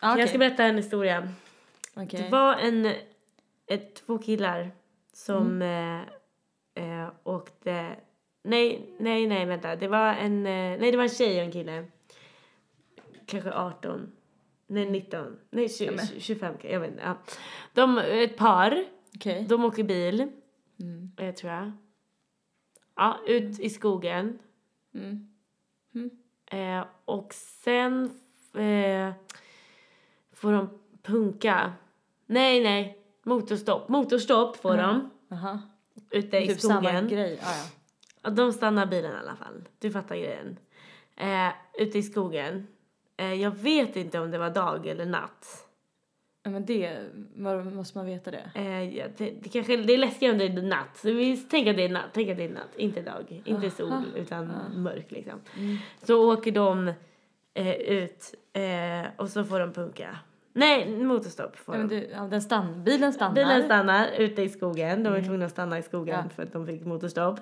Ah, okej. Jag ska berätta en historia. Okej. Det var en, ett, två killar som Mm. eh, eh, åkte... Nej, nej, nej, vänta. Det var en, eh, nej, det var en tjej och en kille. Kanske 18. Nej, 19. Nej, 20, 25. Jag vet inte. Ja. De, ett par. Okej. De åker bil, Mm. eh, tror jag. Ja, ut i skogen. Mm. Eh, och sen eh, får de punka. Nej, nej. Motorstopp. Motorstopp får de. Aha. Ute i Typ samma skogen. grej. Ah, ja. De stannar bilen i alla fall. Du fattar grejen. Eh, ute i skogen. Eh, jag vet inte om det var dag eller natt. ja. Men det, var, måste man veta det? Eh, ja, det, det, kanske, det är läskigare om det är natt. Så vi tänker att det är natt. Tänk att det är natt. Inte dag. Inte sol, utan mörk liksom. Så åker de eh, ut eh, och så får de punka. Nej, motorstopp får Ja, men du, ja, den stann, bilen stannar. Bilen stannar ute i skogen. De var tvungna att stanna i skogen Ja. för att de fick motorstopp.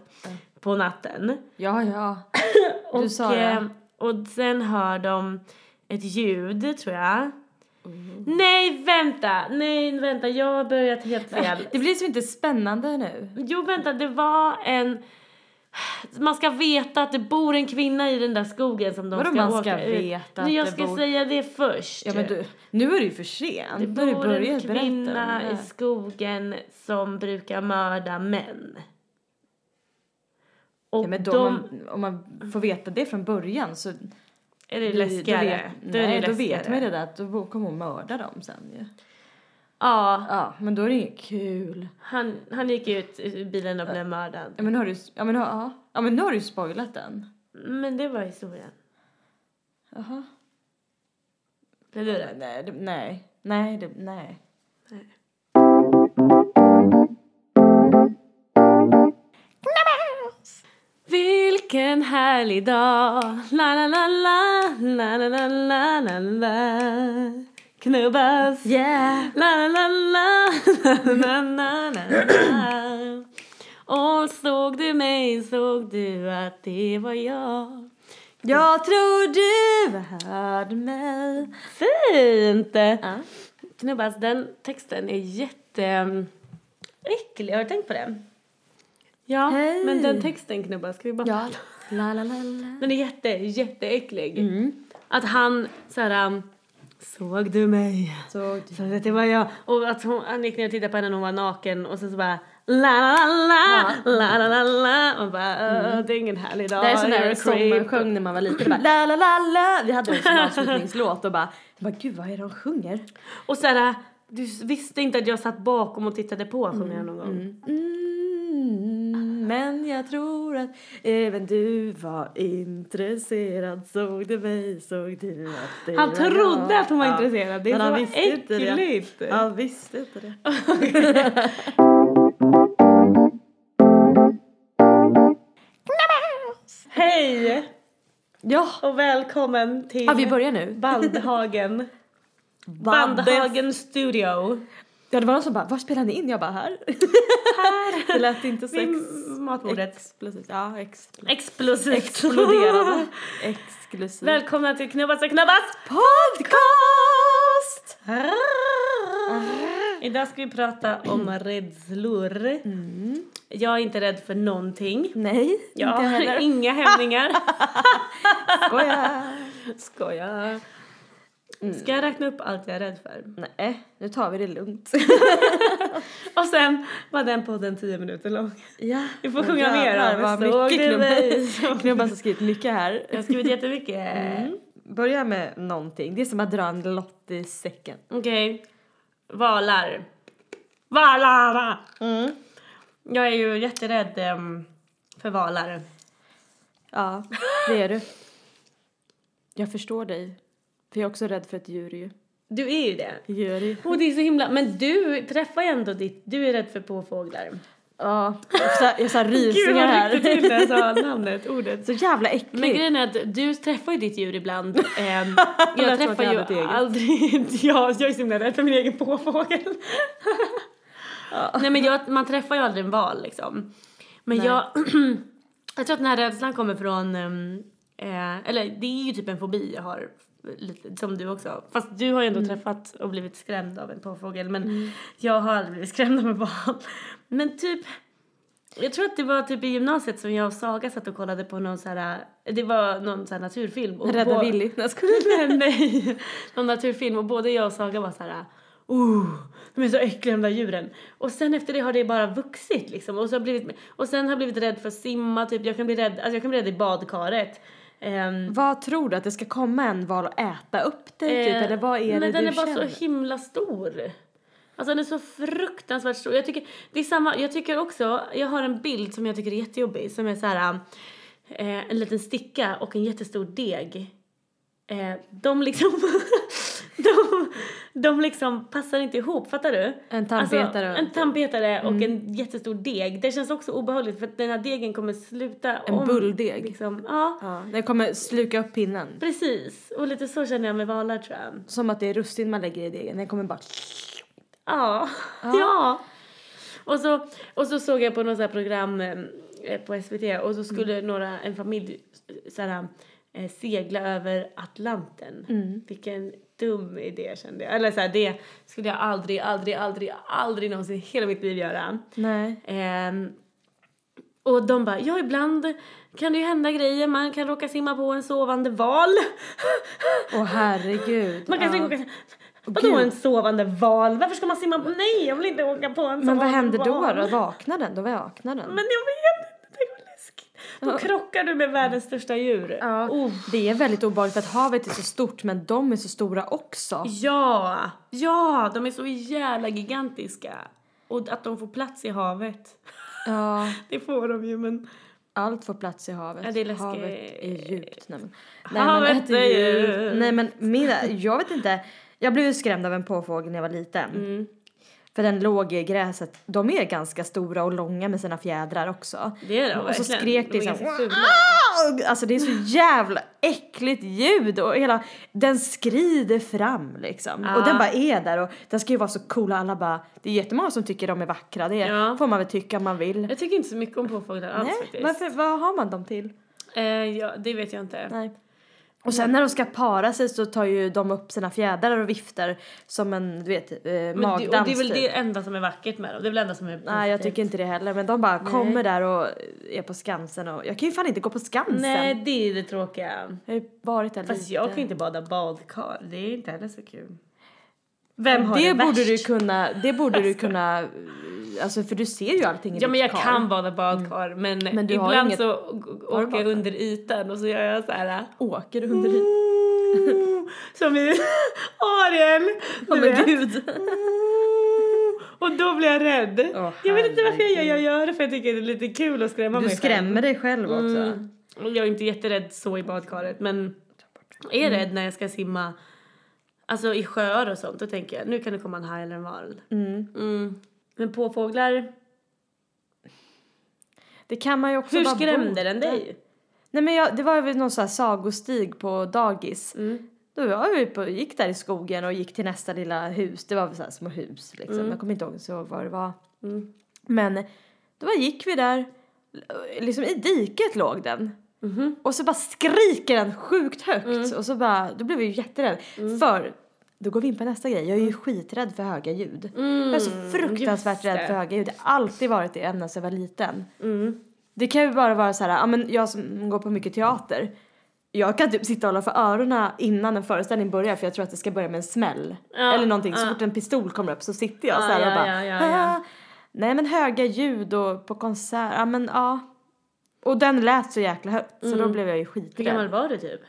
På natten. Ja, ja. Du och, sa eh, det. och sen hör de ett ljud, tror jag. Nej, vänta! Nej, vänta, jag har börjat helt fel. Det blir liksom inte spännande nu. Jo, vänta, det var en... Man ska veta att det bor en kvinna i den där skogen som de Vadå ska man åka ska ut. veta Nej, att jag ska bor- säga det först. Ja, men du, nu är det ju för sent. det har du bor en kvinna i skogen som brukar mörda män. Och Ja, men då, de... om, man, om man får veta det från början så... är det läskigare? Då vet, Då nej, då vet man ju det där att då kommer hon mörda dem sen ju. Ja, Ja, men då är det inget kul. han, han gick ut ur bilen och blev mördad. Ja, men har du, ja, men, ja, ja, men nu har du ju spoilat den. Men det var historien. Jaha. Blev du det? Nej, det, nej, nej, det, nej. Vilken härlig dag, la la la la, la la la la la la Knubbas, Yeah! la la la la, la la la la Och såg du mig, såg du att det var jag Jag tror du hörde mig. Fint! Ja. Knubbas, den texten är jätte mm, har du tänkt på det? Ja, Hej. men den texten Knubbas, ska vi bara Ja. La, la, la, la. Den är jätte, jätteäcklig. Mm. Att han så här, um, såg du mig? Såg du? Så det var jag. Och att hon, han gick ner och tittade på henne när hon var naken och sen så bara la la la la la la la och bara "Åh, det är ingen härlig dag. Det är sån där sång man creep." sjöng när man var liten. Bara, la, la, la, la. Vi hade det som avslutningslåt och bara, bara, gud vad är det de sjunger? Och så här, du visste inte att jag satt bakom och tittade på sjunger han någon gång. Mm, men jag tror att även du var intresserad. Såg du mig, såg du att det Han var trodde jag? att hon var Ja. intresserad. Det är Men han visste inte det. äckligt. Han visste inte det. Hej Ja, och välkommen till ja vi börjar nu. Bandhagen. Bandhagen Studio. Ja, det var någon som bara, var spelar ni in? Jag bara, här. Här. Det lät inte sex. Vid matbordet. Explosivt. Ja, explosivt. Explosivt. Exploderade. Exklusivt. Välkomna till Knubbas och Knubbas Podcast! Idag ska vi prata om rädslor. Mm. Jag är inte rädd för någonting. Nej, Jag inte har heller. inga hämningar. Skoja. Skojar. Ska jag räkna upp allt jag är rädd för? Nej, nu tar vi det lugnt. Och sen var den podden tio minuter lång. Ja. Vi får sjunga mer av Såg du mig? Knubbas har skrivit mycket här. Jag har skrivit jättemycket. Börja med någonting. Det är som att dra en lott i säcken. Okej. Valar. Valar! Mm. Jag är ju jätterädd em, för valar. Ja, det är du. Jag förstår dig. För jag är också rädd för ett djur ju. Du är ju det. Djur ju. Och det är så himla... Men du träffar ju ändå ditt... Du är rädd för påfåglar. Ja, jag har så här Gud rysningar vad till jag sa namnet, ordet. Så jävla äckligt. Men grejen är att du träffar ju ditt djur ibland. Ehm, jag träffar ju aldrig... Ja, jag är så himla rädd för min egen påfågel. Nej men jag, man träffar ju aldrig en val liksom. Men Nej. jag... jag tror att den här rädslan kommer från... ehm, Eh, eller det är ju typ en fobi jag har, lite, som du också. Fast du har ju ändå träffat och blivit skrämd av en påfågel. Men jag har aldrig blivit skrämd av en val. Men typ, jag tror att det var typ i gymnasiet som jag och Saga satt och kollade på någon så här, det var någon så här naturfilm. Och Rädda Willy. Nej. Nej. Någon naturfilm och både jag och Saga var så här. Oh, de är så äckliga de där djuren. Och sen efter det har det bara vuxit liksom. Och, så har blivit, och sen har jag blivit rädd för att simma, typ. Jag kan bli rädd, alltså jag kan bli rädd i badkaret. Ehm, Vad tror du? Att det ska komma en val och äta upp dig typ? eh, Eller vad är men det den du är bara känner? så himla stor. Alltså den är så fruktansvärt stor. Jag tycker, det är samma, jag tycker också, jag har en bild som jag tycker är jättejobbig som är så här eh, en liten sticka och en jättestor deg. Eh, de liksom, de, de liksom passar inte ihop, fattar du? En tandpetare Alltså, och- en tandpetare och en jättestor deg. Det känns också obehagligt för att den här degen kommer sluta En om. bulldeg. Liksom. Ja, Ja, den kommer sluka upp pinnen. precis. Och lite så känner jag med valar tror jag. Som att det är russin man lägger i degen. Den kommer bara... Ja. ja. Och, så, och så såg jag på något så här program eh, på SVT och så skulle några, en familj så här, eh, segla över Atlanten. Vilken dum idé kände jag. Eller så här, det skulle jag aldrig, aldrig, aldrig, aldrig någonsin i hela mitt liv göra. Nej. Ehm, och de bara, ja ibland kan det ju hända grejer. Man kan råka simma på en sovande val. Åh herregud. Man kan ja. råka... Vadå Gud. en sovande val? Varför ska man simma på... Nej, jag vill inte åka på en Men sovande vad händer då? val. då? Vaknar den? Då vaknar den. Men jag vet inte, det är läskigt. Då krockar du med världens största djur. Ja, Oh. det är väldigt obehagligt för att havet är så stort men de är så stora också. Ja, ja, de är så jävla gigantiska. Och att de får plats i havet. Ja, Det får de ju, men... allt får plats i havet. Ja, det är havet är djupt. Nej, men, Havet men, är djupt. Nej men mina, jag vet inte. Jag blev ju skrämd av en påfågel när jag var liten. Mm. För den låg i gräset. De är ganska stora och långa med sina fjädrar också. Det är de Och så verkligen. skrek De det fula. "Ah!" Alltså det är så jävla äckligt ljud och hela, den skrider fram liksom. Ja. Och den bara är där och den ska ju vara så cool och alla bara, det är jättemånga som tycker de är vackra, det Ja. får man väl tycka om man vill. Jag tycker inte så mycket om påfåglar alls Nej, faktiskt. varför, vad har man dem till? Eh, ja, det vet jag inte. Nej. Och sen när de ska para sig så tar ju de upp sina fjädrar och viftar som en, du vet, eh, Men det, magdans och det är väl typ. det enda som är vackert med dem. Det är väl det enda som är Nej jag tycker inte det heller men de bara kommer där och är på Skansen och jag kan ju fan inte gå på Skansen. Nej, det är det tråkiga. Jag har ju varit där Fast lite. jag kan inte bada badkar. Det är inte heller så kul. Vem har det det, borde värst? du kunna, det borde du kunna, alltså för du ser ju allting i Ja men jag kar. kan bada badkar men, Men du har ibland inget- så du åker jag under ytan och så gör jag så här. Åker du under hit? Som i Ariel! Du men vet. gud. Och då blir jag rädd. Åh, jag vet inte varför jag, herregud. jag gör det för jag tycker det är lite kul att skrämma Du mig skrämmer dig själv också. Mm. Jag är inte jätterädd så i badkaret men är rädd när jag ska simma Alltså i sjöar och sånt, då tänker jag nu kan det komma en haj eller en val. Mm. Mm. Men påfåglar, Det kan man ju också hur bara skrämde bota. den dig? Nej men jag, det var väl någon sån här sagostig på dagis. Mm. Då var vi på, gick där i skogen och gick till nästa lilla hus. Det var väl så här små hus liksom. Mm. Jag kommer inte ihåg så vad det var. Mm. Men då gick vi där, liksom i diket låg den. Mhm. Och så bara skriker den sjukt högt Mm. och så bara, då blev vi ju jätterädd. För, då går vi in på nästa grej, jag är ju skiträdd för höga ljud. Jag är så fruktansvärt Mm. rädd för höga ljud, det har alltid varit det ända sedan jag var liten. Mm. Det kan ju bara vara så här, ja men jag som går på mycket teater. Jag kan typ sitta och hålla för öronen innan en föreställning börjar för jag tror att det ska börja med en smäll. Ja, Eller någonting, så ja. fort en pistol kommer upp så sitter jag Ja, så här och bara. Nej men höga ljud och på konsert, ja men ja. Och den lät så jäkla högt så Mm. då blev jag ju Hur gammal skiträdd. var du typ?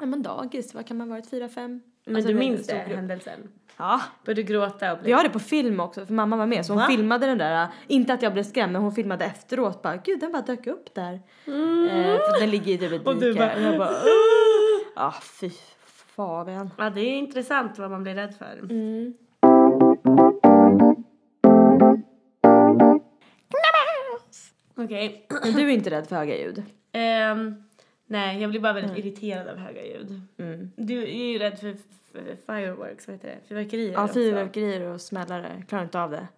Ja men dagis, vad kan man vara, fyra, fem? Men Alltså, du minns det, händelsen? Ja. Började du gråta och Vi blev... har det på film också för mamma var med så hon Va? filmade den där, inte att jag blev skrämd men hon filmade efteråt bara gud den bara dök upp där. Eh, för den ligger i typ ett Och du dike. bara... Och jag bara ah fy Fabian. Ja, det är intressant vad man blir rädd för. Mm. Okej. Du är inte rädd för höga ljud? Ehm, nej, jag blir bara väldigt irriterad av höga ljud. Mm. Du är ju rädd för, för fireworks, vad heter det? Fyrverkerier Ja fyrverkerier och smällare, klarar inte av det.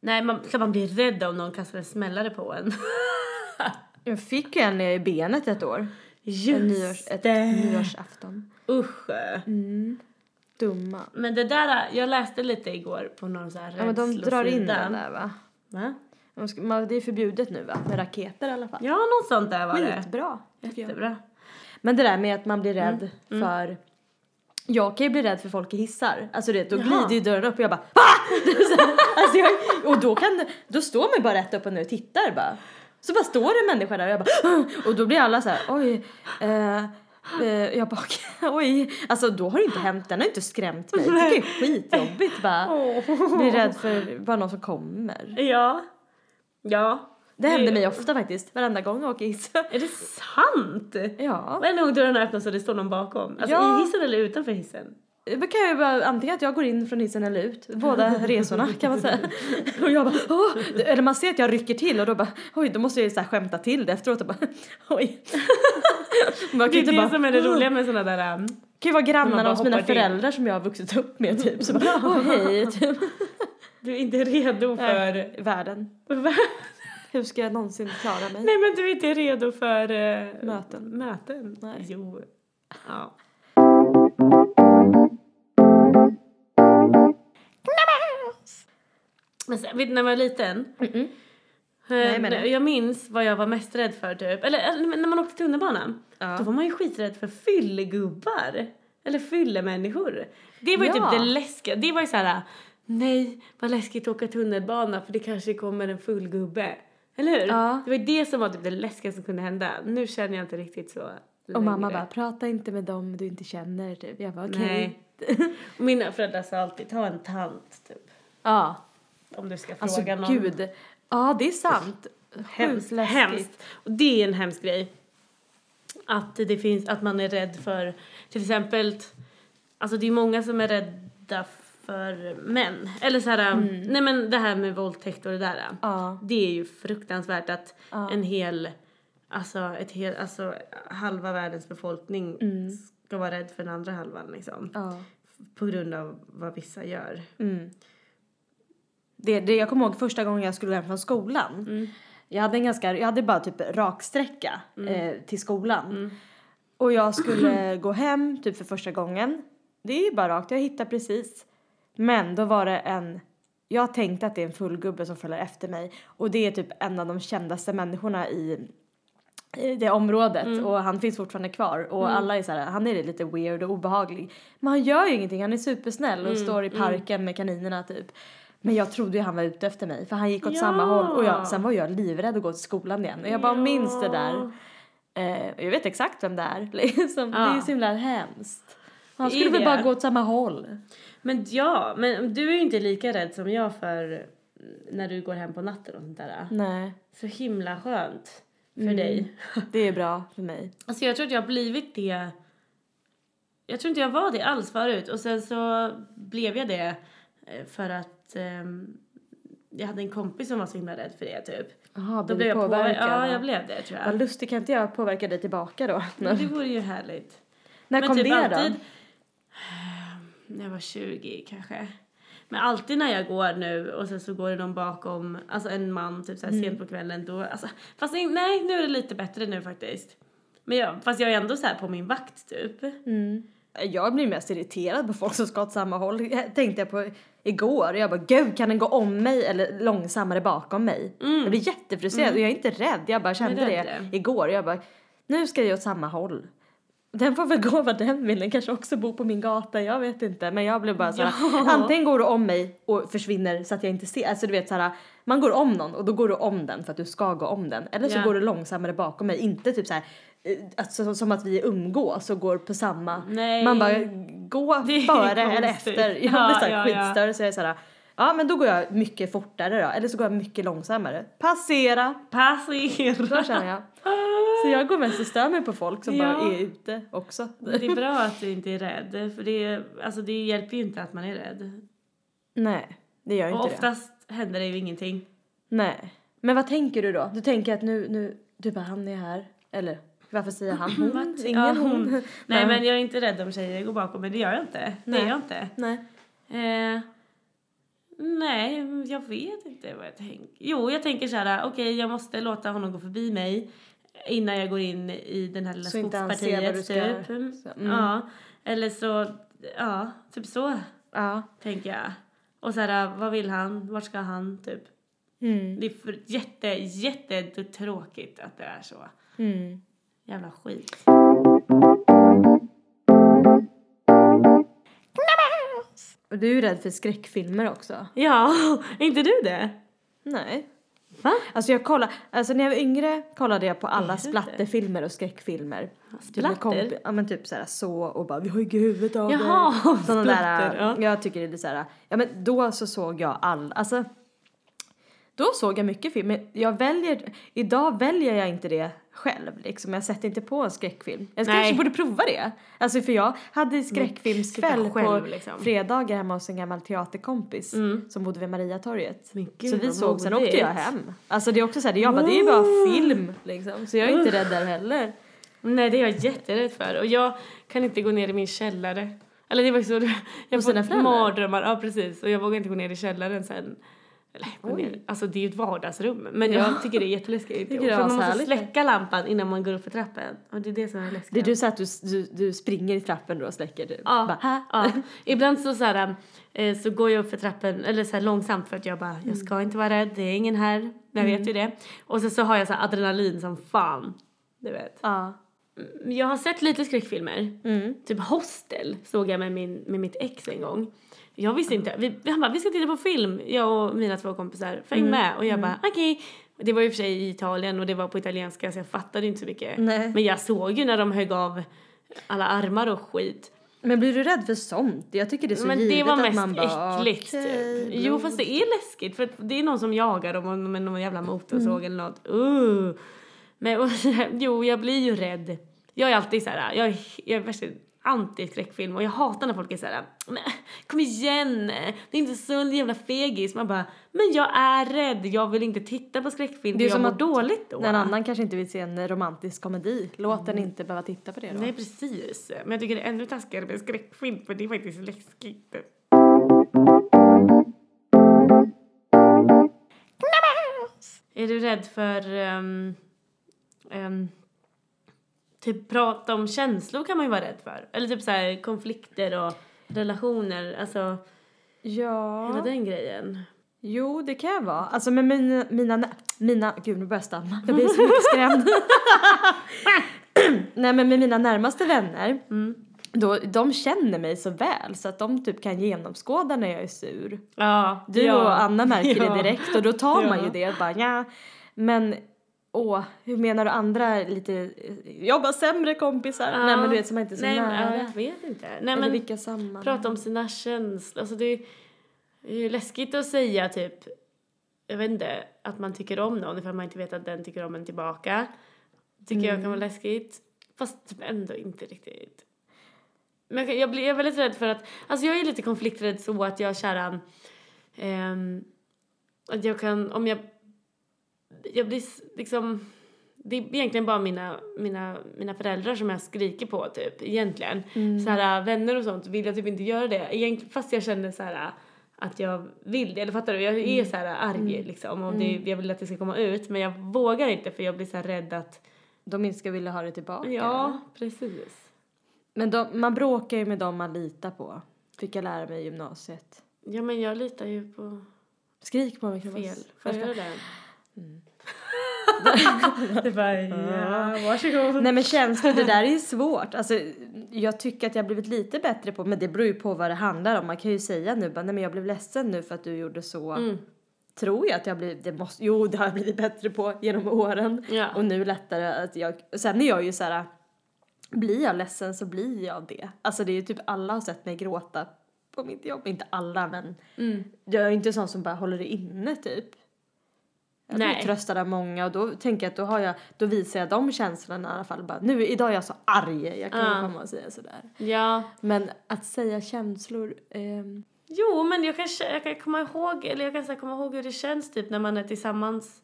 Nej, man, klart man blir rädd om någon kastar en smällare på en. Jag fick ju en i benet ett år. Just en nyårs, ett det. nyårsafton. Usch. Mm. Dumma. Men det där, jag läste lite igår på någon så här Ja, men de drar in den där va? Va? Det är förbjudet nu va? Med raketer i alla fall. Ja, något sånt där var det. Skitbra. tycker jag. Jättebra. Men det där med att man blir rädd Mm. för jag kan ju bli rädd för folk i hissar. Alltså det, då Jaha. glider ju dörren upp och jag bara Va? Det alltså jag, och då kan det- då står man bara rätt upp och ner och tittar bara. Så bara står det en människa där och jag bara och då blir alla så här oj. Eh, eh, jag bara oj. Alltså då har det inte hänt, den har inte skrämt mig. Det är skitjobbigt bara. Blir rädd för bara någon som kommer. Ja. Ja. Det händer mig ofta faktiskt, varenda gång jag åker hiss. Är det sant? Ja. Varje gång dörren öppnas och det står någon bakom. Alltså Ja. i hissen eller utanför hissen? Det kan ju bara, antingen att jag går in från hissen eller ut, båda resorna kan man säga. Och jag bara, åh! Eller man ser att jag rycker till och då bara, oj, då måste jag ju så här skämta till det efteråt och bara, oj. Man Det är det bara, som är det roliga med såna där... Um, kan ju vara grannarna hos mina föräldrar som jag har vuxit upp med typ. Så bara, åh hej, typ. Du är inte redo för... Världen. Hur ska jag någonsin klara mig? Nej men du är inte redo för... eh, Möten. Möten? Nej. Jo. Ja. Men sen, vet du, när man var liten? Mm-mm. eh, Nej, jag minns vad jag var mest rädd för typ. Eller, eller när man åkte tunnelbana. Ja. Då var man ju skiträdd för fyllegubbar. Eller fyllemänniskor. Det var ju Ja. typ det läskiga. Det var ju så här. Nej, vad läskigt att åka tunnelbana för det kanske kommer en full gubbe. Eller hur? Ja. Det var det som var typ det läskigaste som kunde hända. Nu känner jag inte riktigt så Och mamma bara, prata inte med dem du inte känner typ. Jag bara, okej. Och Mina föräldrar sa alltid, ta en tant typ. Ja. Om du ska fråga Alltså någon. gud. Ja, det är sant. Hemskt, hemskt. Och det är en hemsk grej. Att det finns, att man är rädd för, till exempel, alltså det är många som är rädda för män. Eller så här, nej men det här med våldtäkt och det där. Mm. Ja. Det är ju fruktansvärt att Ja. en hel, alltså, ett hel, alltså halva världens befolkning Mm. ska vara rädd för den andra halvan liksom. Ja. På grund av vad vissa gör. Mm. Det, det, jag kommer ihåg första gången jag skulle hem från skolan. Mm. Jag hade en ganska, jag hade bara typ raksträcka Mm. eh, till skolan. Och jag skulle gå hem typ för första gången. Det är ju bara rakt, jag hittar precis. Men då var det en, jag tänkte att det är en fullgubbe som följer efter mig. Och det är typ en av de kändaste människorna i det området Mm. och han finns fortfarande kvar och alla är så här, han är lite weird och obehaglig. Men han gör ju ingenting, han är supersnäll Mm, och står i parken med kaninerna typ. Men jag trodde ju han var ute efter mig för han gick åt Ja. samma håll och jag, sen var jag livrädd att gå till skolan igen och jag bara Ja. minns det där. Eh, jag vet exakt vem det är liksom. Det är Ja. ju så himla hemskt. Han skulle väl bara gå åt samma håll. Men ja, men du är ju inte lika rädd som jag för när du går hem på natten och sånt där. Nej, Så himla skönt för Mm. dig. det är bra för mig. Alltså jag tror att jag har blivit det. Jag tror inte jag var det alls förut och sen så blev jag det eh, för att ehm, jag hade en kompis som var så himla rädd för det typ. Jaha, Då blev jag påverkad? påverkad. Ja, jag blev det tror Vad jag. lustigt, kan inte jag påverka dig tillbaka då? Men det vore ju härligt. När Men kom typ det alltid, då? När jag var 20 kanske. Men alltid när jag går nu och sen så går det någon bakom, alltså en man typ såhär Mm. sent på kvällen då, alltså, fast nej nu är det lite bättre nu faktiskt. Men jag, fast jag är ändå så här på min vakt typ. Mm. Jag blir mest irriterad på folk som ska åt samma håll. Jag tänkte jag på igår. Jag bara, gud kan den gå om mig eller långsammare bakom mig? Jag blir jättefrustrerad och jag är inte rädd. Jag bara kände Mm. rädd det igår. Jag bara, nu ska jag åt samma håll. Den får väl gå vad den vill. Den kanske också bor på min gata. Jag vet inte. Men jag blev bara såhär, Ja. antingen går du om mig och försvinner så att jag inte ser. Alltså du vet såhär, man går om någon och då går du om den för att du ska gå om den. Eller så Ja. går du långsammare bakom mig. Inte typ såhär, eh, alltså, som att vi umgås och går på samma. Nej. Man bara, gå före eller efter. Jag Ja, blir såhär ja, skitstörd så jag är såhär, ja men då går jag mycket fortare då. Eller så går jag mycket långsammare. Passera. Så Passera! känner jag. Så jag går mest och stör mig på folk som Ja. bara är ute också. Det är bra att du inte är rädd, för det, alltså det hjälper ju inte att man är rädd. Nej, det gör Och inte det. oftast händer det ju ingenting. Nej. Men vad tänker du då? Du tänker att nu, nu, du bara han är här. Eller varför säger han hon? Ingen Ja, hon. hon. Nej men jag är inte rädd om tjejer går bakom mig, det gör jag inte. Det Nej. är jag inte. Nej. Eh, nej, jag vet inte vad jag tänker. Jo, jag tänker så här, okej jag måste låta honom gå förbi mig. Innan jag går in i den här lilla Så vad du skogspartiet typ. så, mm. Ja, eller så, ja, typ så Ja. tänker jag. Och så här, vad vill han? Vart ska han? Typ. Mm. Det är för jätte, jätte tråkigt att det är så. Mm. Jävla skit. Och du är rädd för skräckfilmer också. Ja, är inte du det? Nej. Va? Alltså jag kollade, alltså när jag var yngre kollade jag på alla splatterfilmer och skräckfilmer. Typ Splatter? komp- ja men typ såhär så och bara vi har ju huvudet av Jaha, det. Sådana splatter, där, ja. jag tycker det är lite såhär, ja men då så såg jag all, alltså då såg jag mycket film, men jag väljer, idag väljer jag inte det själv liksom. Jag sätter inte på en skräckfilm. Jag Nej. kanske borde prova det. Alltså för jag hade skräckfilmskväll själv, på liksom. fredagar hemma hos en gammal teaterkompis Mm. som bodde vid Mariatorget. Gud, Så vi såg, sen åkte jag hem. Alltså det är också såhär, jag bara, det är ju bara film liksom. Så jag är inte rädd där heller. Nej, det är jag jätterädd för. Och jag kan inte gå ner i min källare. Eller det var så, jag får mardrömmar. Ja, precis. Och jag vågar inte gå ner i källaren sen. Eller. Alltså det är ju ett vardagsrum. Men Ja. jag tycker det är jätteläskigt. Tycker för man måste härligt. släcka lampan innan man går upp för trappen. Och det är det som är läskigt. Det är du så att du, du, du springer i trappen då och släcker typ? Ja, Bara, ja. Ibland så, så, här, eh, så går jag upp för trappen, eller så här långsamt för att jag bara, jag ska inte vara rädd, det är ingen här. Jag vet ju det. Och så, så har jag så här adrenalin som fan. Du vet. Ja. Jag har sett lite skräckfilmer. Mm. Typ Hostel såg jag med, min, med mitt ex en gång. Jag visste inte. Vi, han bara, vi ska titta på film, jag och mina två kompisar. Fäng Mm. med. Och jag bara, okej. Det var ju för sig i Italien och det var på italienska så jag fattade inte så mycket. Nej. Men jag såg ju när de högg av alla armar och skit. Men blir du rädd för sånt? Jag tycker det är så Men givet det var att mest man bara, äckligt okej, typ. Jo fast det är läskigt för det är någon som jagar dem med någon jävla motorsåg Mm. eller något. Uh. Men och, jo jag blir ju rädd. Jag är alltid så här, jag är, jag är värsta anti-skräckfilm och jag hatar när folk är så här, kom igen, det är inte så en jävla fegis. Man bara, men jag är rädd, jag vill inte titta på skräckfilm Det är jag som mår dåligt då. När en annan kanske inte vill se en romantisk komedi, låt den inte behöva titta på det då. Nej precis, men jag tycker det är ännu taskigare med skräckfilm för det är faktiskt läskigt. Är du rädd för um, um, typ prata om känslor kan man ju vara rädd för. Eller typ så här konflikter och relationer, alltså Ja. hela den grejen. Jo, det kan jag vara. Alltså med mina, mina, mina, gud nu börjar jag stamma. Jag blir så mycket skrämd. Nej men med mina närmaste vänner, Mm. då, de känner mig så väl så att de typ kan genomskåda när jag är sur. Ja, Du ja. och Anna märker Ja. det direkt och då tar man ju det bara ja. Men åh, hur menar du andra lite, jag bara sämre kompisar? Ja. Nej men du vet som man inte är så Nej, nära. ja, jag vet inte. Nej, Eller men vilka sammanhang. prata om sina känslor. Alltså det är är ju läskigt att säga typ, jag vet inte, att man tycker om någon för att man inte vet att den tycker om en tillbaka. Tycker jag kan vara läskigt. Fast typ ändå inte riktigt. Men jag, blir, jag är väldigt rädd för att, alltså jag är lite konflikträdd så att jag kära, ehm, att jag kan, om jag, jag blir liksom, det är egentligen bara mina, mina, mina föräldrar som jag skriker på typ, egentligen. Så här, vänner och sånt vill jag typ inte göra det, egentligen, fast jag känner så här att jag vill det, eller fattar du? Jag är så här arg liksom och det, jag vill att det ska komma ut men jag vågar inte för jag blir så här rädd att, De inte ska vilja ha det tillbaka. ja precis. Men de, man bråkar ju med dem man litar på. Fick jag lära mig i gymnasiet. Ja men jag litar ju på Skrik på mig fel. Får jag göra det? det var ja, varsågod. Nej men känslor, det där är ju svårt. Alltså, jag tycker att jag har blivit lite bättre på, men det beror ju på vad det handlar om. Man kan ju säga nu bara, nej men jag blev ledsen nu för att du gjorde så. Mm. Tror jag att jag blivit, det måste, jo det har jag blivit bättre på genom åren. Ja. Och nu lättare att jag, sen är jag ju så här, blir jag ledsen så blir jag det. Alltså det är ju typ alla har sett mig gråta på mitt jobb, inte alla men Mm. jag är inte sån som bara håller det inne typ. Jag Nej. blir tröstad av många och då tänker jag att då har jag, då visar jag de känslorna i alla fall bara, nu idag är jag så arg, jag kan Ja. komma och säga sådär. Ja. Men att säga känslor, ehm, Jo, men jag kan, jag kan komma ihåg, eller jag kan så komma ihåg hur det känns typ när man är tillsammans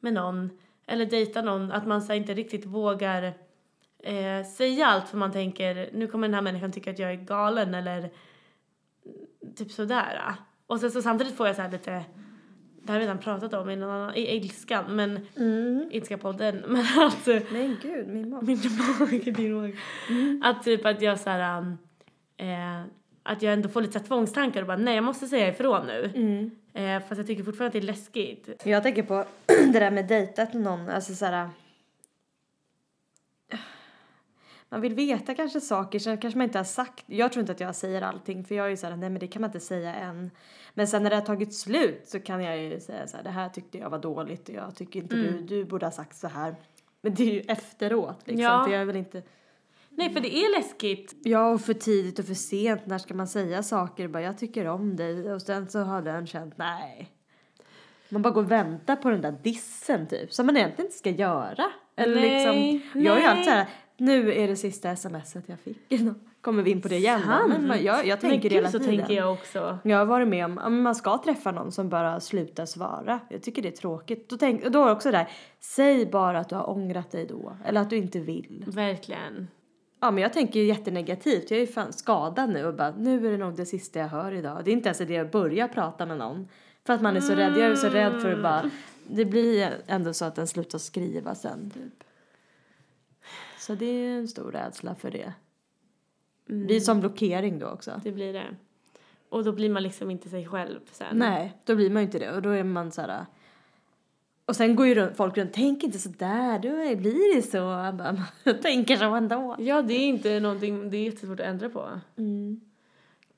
med någon eller dejtar någon, att man så inte riktigt vågar eh, säga allt för man tänker nu kommer den här människan tycka att jag är galen eller typ sådär. Och sen så samtidigt får jag så här lite det har vi redan pratat om i någon annan, i Ilskan, men Mm. Ilska-podden, men att Men gud, min mage. min mage, din mage. Att typ att jag så här, eh, att jag ändå får lite så här tvångstankar och bara nej jag måste säga ifrån nu. Mm. Eh, fast jag tycker fortfarande att det är läskigt. Jag tänker på det där med dejtat någon, alltså så här. Man vill veta kanske saker, sen kanske man inte har sagt. Jag tror inte att jag säger allting för jag är ju såhär, nej men det kan man inte säga än. Men sen när det har tagit slut så kan jag ju säga så här, det här tyckte jag var dåligt och jag tycker inte du, du borde ha sagt så här. Men det är ju efteråt liksom, Ja. för jag är väl inte, Nej för det är läskigt. ja och för tidigt och för sent, när ska man säga saker? Bara jag tycker om dig och sen så har den känt, nej. Man bara går och väntar på den där dissen typ, som man egentligen inte ska göra. Eller Nej, liksom, jag är ju nej. alltid såhär, nu är det sista smset jag fick. Kommer vi in på det igen då? Men man, jag, jag tänker Men hela så tiden. tänker jag också. Jag har varit med om, man ska träffa någon som bara slutar svara. Jag tycker det är tråkigt. Då, tänk, då är också där, säg bara att du har ångrat dig då. Eller att du inte vill. Verkligen. Ja men jag tänker ju jättenegativt. Jag är ju fan skadad nu och bara, nu är det nog det sista jag hör idag. Det är inte ens det jag börjar prata med någon. För att man är så rädd. Jag är så rädd för att bara, det blir ändå så att den slutar skriva sen typ. Så det är en stor rädsla för det. Det blir som blockering då också. Det blir det. Och då blir man liksom inte sig själv sen. Nej, då blir man ju inte det. Och då är man så här. Och sen går ju runt- folk runt, tänk inte så där, då blir det så. Jag bara, tänker så ändå. Ja, det är inte någonting, det är jättesvårt att ändra på. Mm.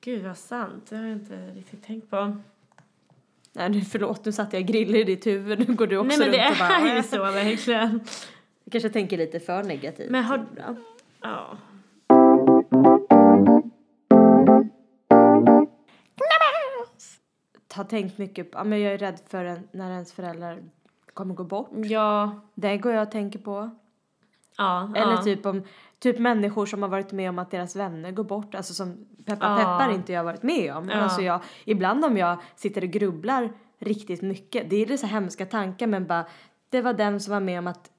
Gud vad sant, det har jag inte riktigt tänkt på. Nej, nu, förlåt, nu satte jag griller i ditt huvud. Nu går du också Nej men det runt och bara... är ju så verkligen. Jag kanske tänker lite för negativt. Men har, Ja. Har tänkt mycket på, men jag är rädd för en, när ens föräldrar kommer gå bort. Ja, Det går jag och tänker på. ja. Eller ja. typ om typ människor som har varit med om att deras vänner går bort. Alltså som peppar Ja. peppar inte jag har varit med om. Men Ja. alltså jag, ibland om jag sitter och grubblar riktigt mycket. Det är det så hemska tankar men bara det var den som var med om att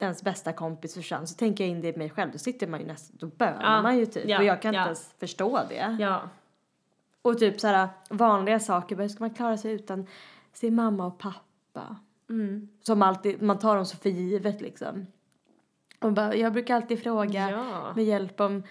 ens bästa kompis försvann. Så tänker jag in det i mig själv. Då sitter man ju nästan, då bölar Ja. man ju typ. Och jag kan inte ens förstå det. Ja. Och typ så här vanliga saker. Hur ska man klara sig utan sin mamma och pappa? Mm. Som alltid, man tar dem så för givet liksom. Och bara, jag brukar alltid fråga Ja. med hjälp om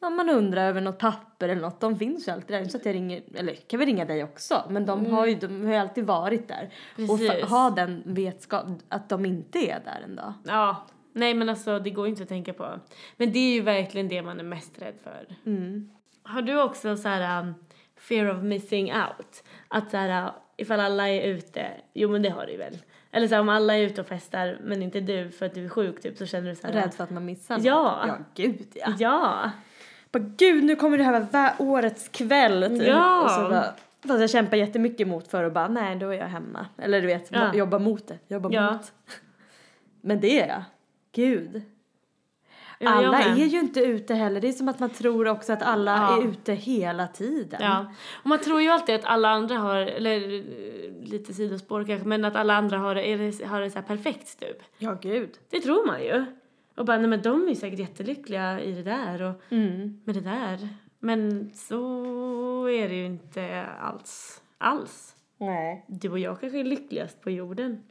om man undrar över något papper eller något. De finns ju alltid där. Så att jag ringer, eller kan väl ringa dig också. Men de har ju, de har ju alltid varit där. Och Precis. ha den vetskap att de inte är där en dag. Ja. Nej men alltså det går ju inte att tänka på. Men det är ju verkligen det man är mest rädd för. Mm. Har du också så här um, fear of missing out? Att så här, ifall alla är ute, jo men det har du väl. Eller så här, om alla är ute och festar men inte du för att du är sjuk typ så känner du så här. Rädd för att man missar något. Ja. Ja, gud ja. Ja. Bara, gud nu kommer det här vara årets kväll typ. Ja. Och så bara, fast jag kämpar jättemycket emot för att bara, nej då är jag hemma. Eller du vet, Ja. jobba mot det. Jobba Ja. mot. Men det är jag. Gud. Ja, alla är ju inte ute heller. Det är som att man tror också att alla Ja. är ute hela tiden. Ja, och man tror ju alltid att alla andra har, eller lite sidospår kanske, men att alla andra har är har det så här perfekt typ. Ja, gud. Det tror man ju. Och bara, nej men de är ju säkert jättelyckliga i det där och Mm. med det där. Men så är det ju inte alls. Alls. Nej. Du och jag kanske är lyckligast på jorden.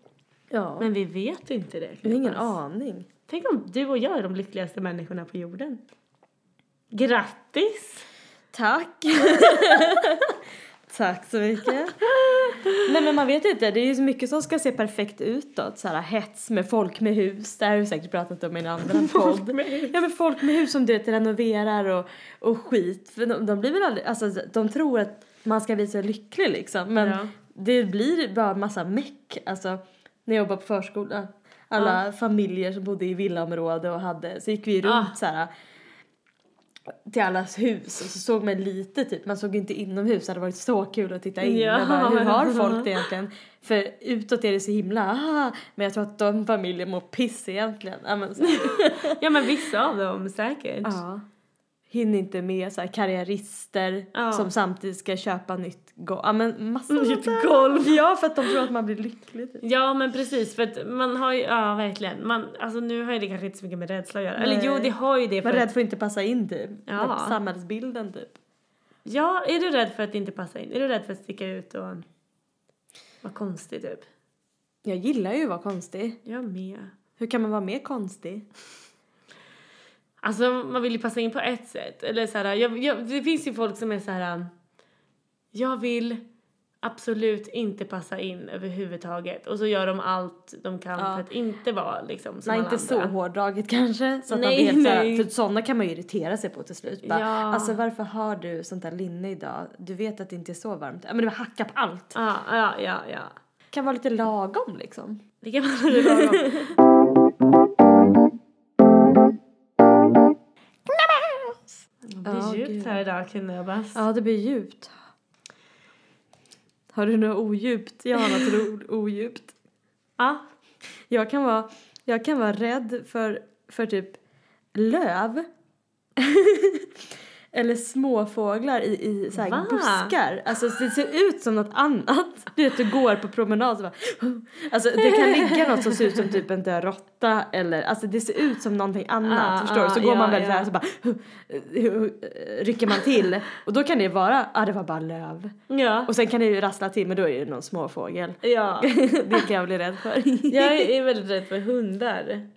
Ja. Men vi vet inte det. jag har ingen aning. Tänk om du och jag är de lyckligaste människorna på jorden. Grattis! Tack. Tack så mycket. Nej men man vet inte, det är ju så mycket som ska se perfekt utåt. Så här hets med folk med hus, det här har vi säkert pratat om i en annan podd. Ja men folk med hus som du vet renoverar och, och skit. För de, de blir väl aldrig, alltså de tror att man ska bli så lycklig liksom. Men Ja. det blir bara massa meck. Alltså när jag jobbade på förskola, alla familjer som bodde i villaområde och hade, så gick vi runt Ah. så här till allas hus och så såg man lite typ, man såg inte inomhus, det hade varit så kul att titta in. Ja. Bara, hur har folk det egentligen? För utåt är det så himla, ah, men jag tror att de familjer mår piss egentligen. Ja, men, Ja men vissa av dem säkert. ja. Hinner inte med så här karriärister Ja. som samtidigt ska köpa nytt golv. Ja men massa Nytt sånt där. golv. Ja för att de tror att man blir lycklig typ. Ja men precis för att man har ju, ja verkligen, man, alltså nu har ju det kanske inte så mycket med rädsla att göra. Eller Nej. jo det har ju det för Man är rädd för att inte passa in typ. Ja. Samhällsbilden typ. Ja, är du rädd för att inte passa in? Är du rädd för att sticka ut och Vad konstigt typ. Jag gillar ju att vara konstig. Jag med. Hur kan man vara mer konstig? Alltså man vill ju passa in på ett sätt. Eller så här, jag, jag, det finns ju folk som är så här. Jag vill absolut inte passa in överhuvudtaget. Och så gör de allt de kan Ja. för att inte vara liksom som Nej, alla inte så andra. hårdraget kanske. Så att man Nej, helt såhär, nej. för sådana kan man ju irritera sig på till slut. Bara, Ja. Alltså varför har du sånt där linne idag? Du vet att det inte är så varmt. Ja men var hacka på allt. Ja, ja, ja, ja. Kan vara lite lagom liksom. Det kan man aldrig lagom. Det Ja, blir djupt gud. här idag Knubbas. Ja det blir djupt. Har du något odjupt? Jag har något odjupt. Ja. Jag kan vara, jag kan vara rädd för, för typ löv. Eller småfåglar i, i så här buskar. Alltså det ser ut som något annat. Du vet, du går på promenad så bara... Alltså det kan ligga något som ser ut som typ en död råtta eller... Alltså det ser ut som någonting annat, Ah, förstår du? Så ah, går man ja, väl så här ja. så bara... Rycker man till. Och då kan det vara, ja ah, det var bara löv. Ja. Och sen kan det ju rassla till men då är det någon småfågel. ja. det kan jag bli rädd för. Jag är väldigt rädd för hundar.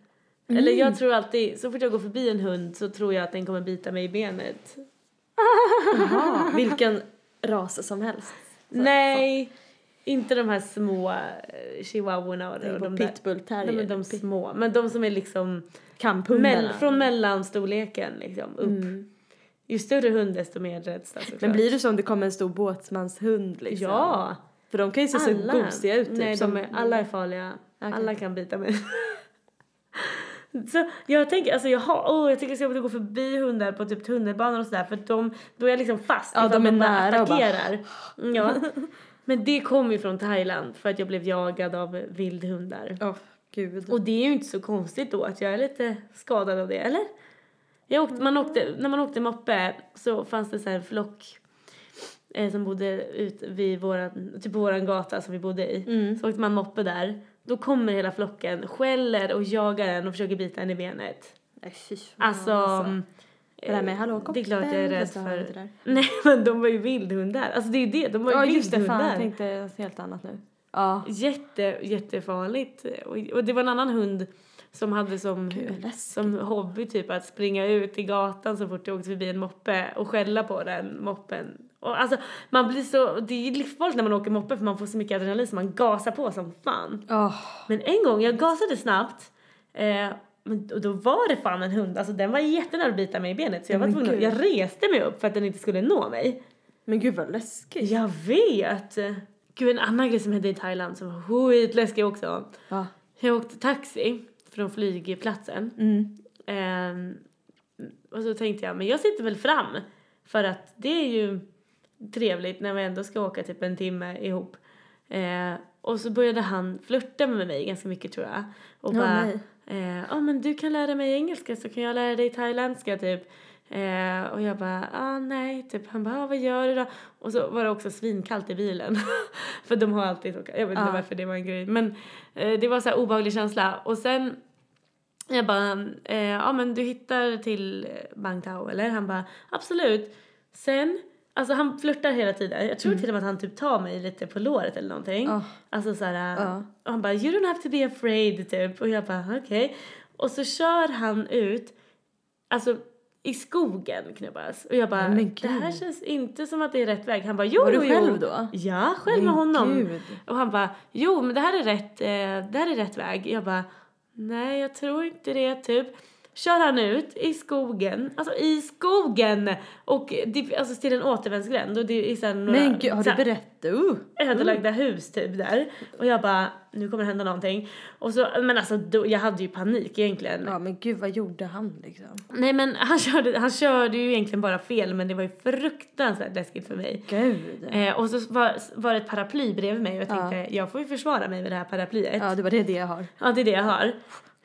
Eller jag tror alltid, så fort jag går förbi en hund så tror jag att den kommer bita mig i benet. Jaha, vilken ras som helst. Nej, inte de här små eh, chihuahuorna och, de där. pitbull Nej, de små. Men de som är liksom Kamphundarna. mell, från mellanstorleken liksom upp. Mm. Ju större hund desto mer rädsla såklart. Men blir det så om det kommer en stor båtsmanshund liksom? Ja! För de kan ju se så gosiga ut typ. Nej, som... är, alla är farliga. Okej. Alla kan bita mig. Så jag tänker, alltså jag har, åh jag tycker det ska gå förbi hundar på typ tunnelbanan och sådär för att de, då är jag liksom fast Ja, ifall de är nära och bara- attackerar. Ja. Men det kom ju från Thailand för att jag blev jagad av vildhundar. Åh, gud. Och det är ju inte så konstigt då att jag är lite skadad av det, eller? Jag åkte, man åkte, när man åkte moppe så fanns det så här en flock eh, som bodde ut vid våran, typ på våran gata som vi bodde i. Mm. Så åkte man moppe där. Då kommer hela flocken, skäller och jagar en och försöker bita en i benet. Nej, fy fan, Alltså... Det där med hallå det är klart jag är rädd det för... Nej men de var ju vildhundar. Alltså det är ju det, de var ju Ja just det, fan vildhundar. jag tänkte helt annat nu. Ja. Jätte, jättefarligt. Och, och det var en annan hund som hade som, som hobby typ att springa ut i gatan så fort jag åkte förbi en moppe och skälla på den moppen. Och alltså man blir så, det är livsfarligt när man åker moppe för man får så mycket adrenalin så man gasar på som fan. Åh, Men en gång, jag gasade snabbt eh, och då var det fan en hund, alltså den var jättenära att bita mig i benet så jag var tvungen jag reste mig upp för att den inte skulle nå mig. men gud vad läskigt. Jag vet! Gud en annan grej som hände i Thailand som var skitläskig också. Ja. Jag åkte taxi från flygplatsen. Mm. Ehm, och så tänkte jag, men jag sitter väl fram. För att det är ju trevligt när vi ändå ska åka typ en timme ihop. Eh, och så började han flirta med mig ganska mycket tror jag. Och Ja, bara, nej. ja ah, men du kan lära mig engelska så kan jag lära dig thailändska typ. Eh, och jag bara, ah nej, typ. Han bara, ah, vad gör du då? Och så var det också svinkallt i bilen. För de har alltid så jag vet inte Ja. varför det var en grej. Men eh, det var så här obehaglig känsla. Och sen jag bara, eh, ja men du hittar till Bang Tao eller? Han bara, absolut. Sen, alltså han flörtar hela tiden. Jag tror till och med att han typ tar mig lite på låret eller någonting. Ja. Alltså såhär, Ja. och han bara, you don't have to be afraid typ. Och jag bara, okej. Och så kör han ut, alltså i skogen knubbas. Och jag bara, men det här känns inte som att det är rätt väg. Han bara, jo, Var du jo. själv då? Ja, själv med Men honom. gud. Och han bara, jo men det här är rätt, eh, det här är rätt väg. Jag bara, nej jag tror inte det typ. Kör han ut i skogen, alltså i skogen! Och det, alltså till en återvändsgränd och det är sen några Men gud, har du berättat? Uh. ödelagda hus typ där. Och jag bara, nu kommer det hända någonting. Och så, men alltså då, jag hade ju panik egentligen. Ja men gud vad gjorde han liksom? Nej men han körde, han körde ju egentligen bara fel men det var ju fruktansvärt läskigt för mig. Gud. Eh, och så var, var det ett paraply bredvid mig och jag Ja. tänkte jag får ju försvara mig med det här paraplyet. Ja det var det, det jag har. Ja, det är det jag har.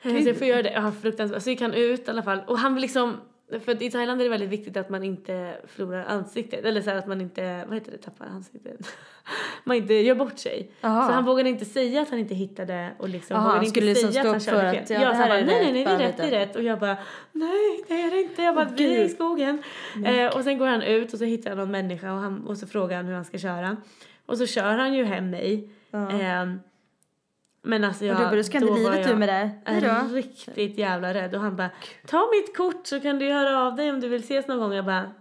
Eh, Gud. Så jag får göra det. Ja, fruktansvärt. Så gick han ut i alla fall. Och han vill liksom... För i Thailand är det väldigt viktigt att man inte förlorar ansiktet. Eller så här att man inte, vad heter det, tappar ansiktet. man inte gör bort sig. Aha. Så han vågade inte säga att han inte hittade och liksom Aha, vågade inte skulle säga liksom att han körde fel. att, ja, det så han bara, nej, nej, nej, det är rätt, det är rätt. Och jag bara, nej, det är det inte. Jag bara, Åh, vi är i skogen. Eh, och sen går han ut och så hittar han någon människa och, han, och så frågar han hur han ska köra. Och så kör han ju hem mig. Ja. Ehm, men alltså jag, och du bara, du ska inte livet du med det. Hej då. är riktigt jävla rädd. Och han bara, ta mitt kort så kan du höra av dig om du vill ses någon gång. Jag bara, mm,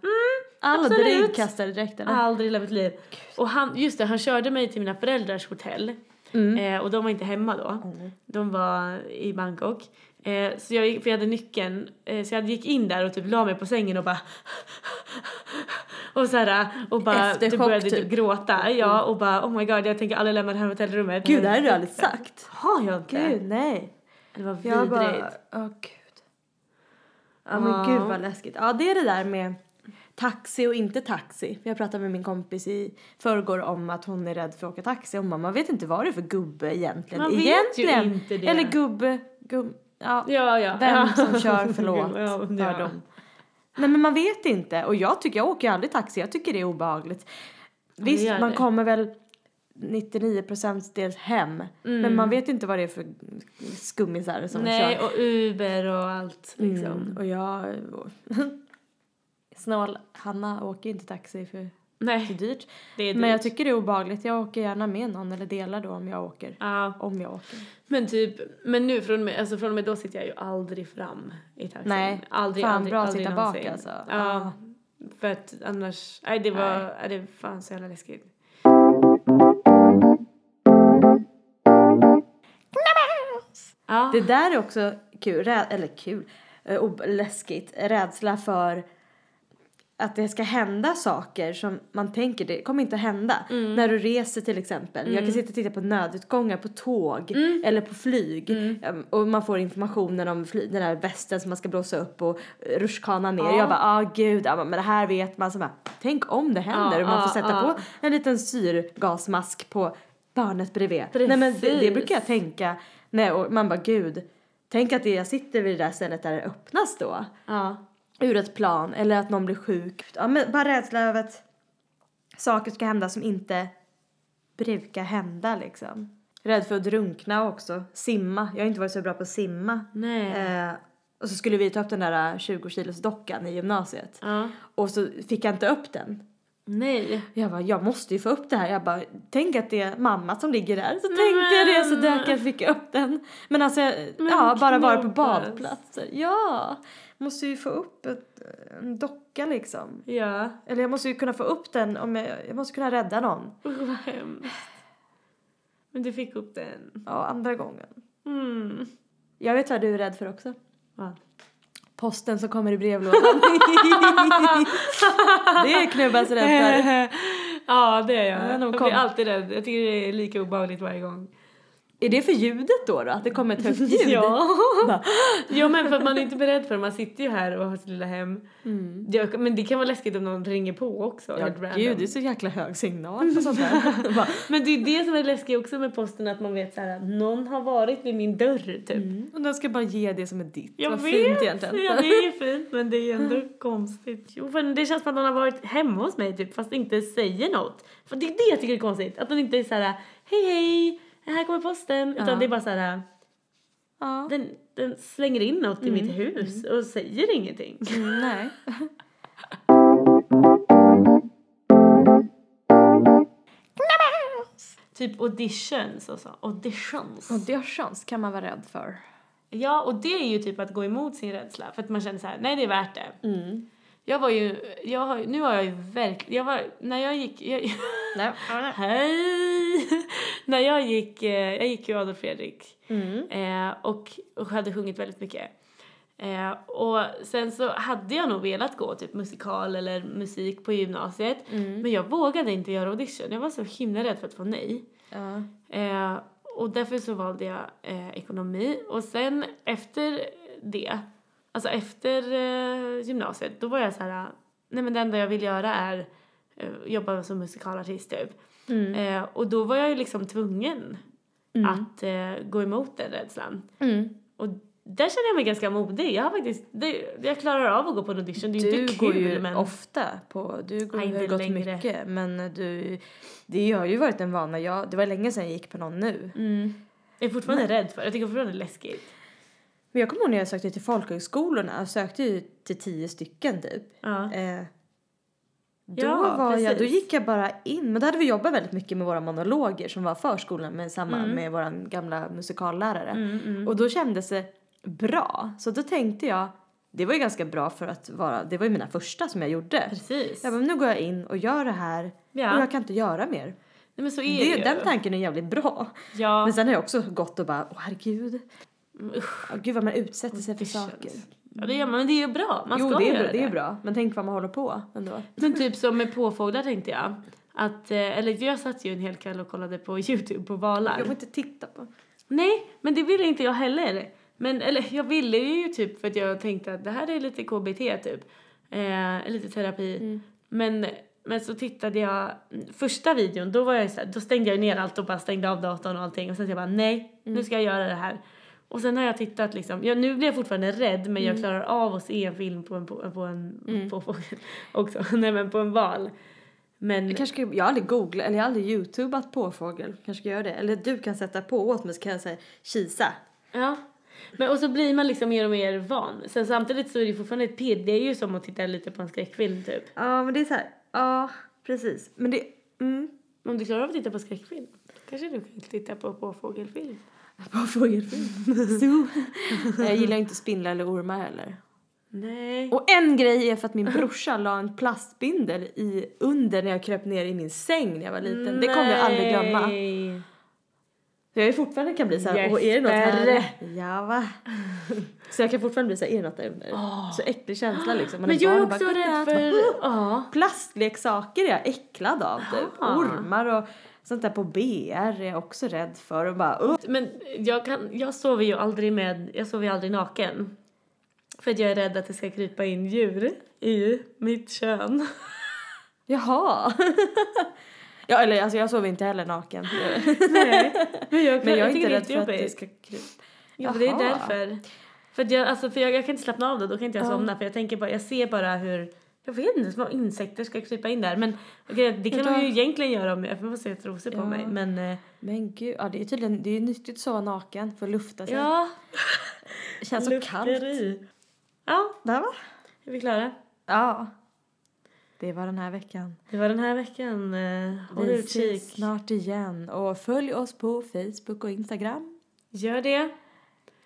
Aldrig absolut. kastade direkt eller? aldrig i hela mitt liv. Och han, just det, han körde mig till mina föräldrars hotell. Mm. Eh, och de var inte hemma då. De var i Bangkok. Eh, så jag, för jag hade nyckeln, eh, så jag gick in där och typ la mig på sängen och bara och så här, och bara Efterchock, typ började typ. typ gråta. Ja, och bara oh my god jag tänker aldrig lämna det här hotellrummet. Gud, det här har du aldrig sagt. Har jag inte? Gud, nej. Det var Jag vidrigt. bara, åh gud. Ja men gud vad läskigt. Ja det är det där med taxi och inte taxi. Jag pratade med min kompis i förrgår om att hon är rädd för att åka taxi och man vet inte vad det är för gubbe egentligen. Man vet ju egentligen. inte det. Eller gubbe, gubb, ja. Ja, ja. Vem som kör, förlåt, Ja, för dem. Nej men man vet inte och jag tycker, jag åker aldrig taxi, jag tycker det är obehagligt. Visst, man det. kommer väl 99% dels hem, men man vet inte vad det är för skummisar som Nej, kör. och Uber och allt liksom. Mm, och jag... Snål Hanna åker inte taxi för det är Nej, dyrt. det är Men jag dyrt. tycker det är obehagligt. Jag åker gärna med någon eller delar då om jag åker. Ja, Om jag åker. men typ, men nu från och med, alltså från och med då sitter jag ju aldrig fram i taxin. Nej, aldrig, fan aldrig, bra att aldrig sitta bak, någonsin. alltså. Ja, för att annars, nej det var, Nej. nej. det är fan så jävla läskigt. Ja, Det där är också kul, eller kul, eh, läskigt, rädsla för att det ska hända saker som man tänker det kommer inte hända. Mm. När du reser till exempel. Jag kan sitta och titta på nödutgångar på tåg Mm. eller på flyg. Um, Och man får informationen om fly- den där västen som man ska blåsa upp och rutschkanan ner. Ja. Jag bara, ah gud, ja, men det här vet man. Så bara, tänk om det händer Ja, och man får sätta på en liten syrgasmask på barnet bredvid. Nej men det, det Precis. brukar jag tänka när och man bara gud, tänk att jag sitter vid det där stället där det öppnas då. ja. Ur ett plan eller att någon blir sjuk. Ja men bara rädsla över att saker ska hända som inte brukar hända liksom. Rädd för att drunkna också. Simma. Jag har inte varit så bra på att simma. Nej. Eh, och så skulle vi ta upp den där 20 kilos dockan i gymnasiet. Ja. Och så fick jag inte upp den. Nej. Jag bara, jag måste ju få upp det här. Jag bara, tänk att det är mamma som ligger där. Så Men- tänkte jag det så dök jag fick upp den. Men alltså, ja, bara vara på badplatser. Ja, måste ju få upp ett, en docka liksom. Ja. Eller jag måste ju kunna få upp den om jag, jag måste kunna rädda någon. Vad hemskt. Men du fick upp den. Ja, andra gången. Mm. Jag vet vad du är rädd för också. Va? Posten som kommer i brevlådan. det är Knubbas rädd för. ja, det är jag. Ja, de jag blir alltid rädd. Jag tycker det är lika obehagligt varje gång. Är det för ljudet då, då? Att det kommer ett högt ljud? Ja. Ja, men för att man är inte beredd för det. Man sitter ju här och har sitt lilla hem. Det, men det kan vara läskigt om någon ringer på också. Mm. Ja, gud, det är så jäkla hög signal på sånt. Bara, Men det är det som är läskigt också med posten, att man vet så här, att någon har varit vid min dörr typ. mm. Och den ska bara ge det som är ditt. Jag Vad vet! fint egentligen. Ja, det är fint men det är ändå konstigt. Jo, för det känns som att någon har varit hemma hos mig typ fast inte säger något. För det är det jag tycker är konstigt. Att de inte är så här: hej hej, här kommer posten. Utan Ja. det är bara så här, Ja. den, den slänger in något i mitt hus och säger ingenting. Mm, nej. Typ auditions och så. Auditions. Auditions kan man vara rädd för. Ja, och det är ju typ att gå emot sin rädsla. För att man känner så här, nej det är värt det. Mm. Jag var ju, jag har, nu har jag ju verkligen, jag var, när jag gick, jag, Nej. hej! när jag gick, eh, jag gick ju Adolf Fredrik Mm. eh, och, och hade sjungit väldigt mycket. Eh, och sen så hade jag nog velat gå typ musikal eller musik på gymnasiet. Mm. Men jag vågade inte göra audition. Jag var så himla rädd för att få nej. Ja. Eh, och därför så valde jag eh, ekonomi. Och sen efter det, alltså efter eh, gymnasiet, då var jag så här, nej men det enda jag vill göra är eh, jobba som musikalartist typ. Mm. Eh, och då var jag ju liksom tvungen Mm. att eh, gå emot den rädslan. Mm. Och där känner jag mig ganska modig. Jag har faktiskt, det, jag klarar av att gå på en audition. Det är Du inte kul går ju men... ofta på, du går, Nej, har gått längre. mycket men du, det har ju varit en vana. Jag, det var länge sedan jag gick på någon nu. Mm. Jag är fortfarande rädd för det. Jag tycker fortfarande det är läskigt. Men jag kommer ihåg när jag sökte till folkhögskolorna, jag sökte ju till tio stycken typ. Ja. Eh, Då, Ja, var jag, då gick jag bara in, men då hade vi jobbat väldigt mycket med våra monologer som var förskolan med samma, Mm. med våran gamla musikallärare. Och då kändes det bra. Så då tänkte jag, det var ju ganska bra för att vara, det var ju mina första som jag gjorde. Precis. Jag bara, nu går jag in och gör det här Ja. och jag kan inte göra mer. Nej, men så är Det, det ju. den tanken är jävligt bra. Ja. Men sen har jag också gått och bara, åh herregud. Usch. Åh, gud vad man utsätter sig för saker. Ja, det gör man, men det är ju bra. Man jo, ska det är, göra bra, det är bra. Men tänk vad man håller på ändå. Men typ som med påfåglar tänkte jag. Att, eh, eller jag satt ju en hel kväll och kollade på Youtube på valar. Jag vill inte titta på. Nej, men det ville inte jag heller. Men eller jag ville ju typ för att jag tänkte att det här är lite KBT typ. Eh, lite terapi. Men, men så tittade jag, första videon då var jag så här, då stängde jag ner allt och bara stängde av datorn och allting. Och sen så jag bara nej, nu ska jag göra det här. Och sen har jag tittat liksom, ja, nu blir jag fortfarande rädd men jag klarar av att se en film på en, på, på en, på, på, också, nej men på en val. Men Jag, kanske jag har aldrig googlat, eller jag har aldrig youtubat påfågel. Kanske ska göra det. Eller du kan sätta på åt mig så kan jag säga kisa. Ja. Men och så blir man liksom mer och mer van. Sen samtidigt så är det fortfarande ett pirr. Det är ju som att titta lite på en skräckfilm typ. Ja, men det är så här. Ja, precis. Men det, mm. Om du klarar av att titta på skräckfilm, kanske du kan titta på påfågelfilm. Påfågelfilm. Så. Jag gillar inte spindlar eller ormar heller. Nej. Och en grej är för att min brorsa la en plastbindel i under när jag kröp ner i min säng när jag var liten. Det kommer jag aldrig glömma. Nej. Så jag är fortfarande kan bli så här, åh är det något här? Ja va? Så jag kan fortfarande bli så här, är det något där under? Så äcklig känsla liksom. Man Men är jag är och också rädd för... Ja. Plastleksaker är jag äcklad av typ. Ormar och sånt där på BR är jag också rädd för och bara uh. Men jag, kan, jag sover ju aldrig med... Jag sover ju aldrig naken. För att jag är rädd att det ska krypa in djur i mitt kön. Jaha. ja eller alltså jag sover inte heller naken. Nej. Men jag, Men jag är tycker inte rädd för att det ska krypa. Ja, det är därför. För, jag, alltså, för jag, jag kan inte slappna av då, då kan inte jag Ja. somna. För jag tänker bara, jag ser bara hur, jag vet inte, små insekter ska krypa in där. Men okej, det kan då- ju egentligen göra om jag får se trosor på Ja. mig. Men eh, Men gud, ja det är tydligen, det är nyttigt att sova naken för att lufta sig. ja, Det känns så kallt. Ja, Där va? är vi klara? Ja. Det var den här veckan. Det var den här veckan. Eh, håll Vi utkik. snart igen och följ oss på Facebook och Instagram. Gör det.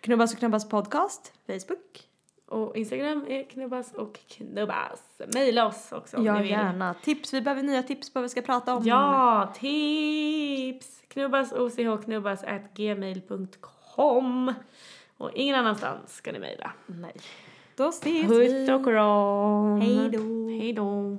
Knubbas och knubbas podcast, Facebook. Och Instagram är knubbas och knubbas. Maila oss också om Ja, ni vill. gärna. Tips, vi behöver nya tips på vad vi ska prata om. Ja, tips! Knubbas, knubbas at gmail.com. Och ingen annanstans ska ni mejla. Nej. Då ses Puss vi. och kram! Hej då. Hej då!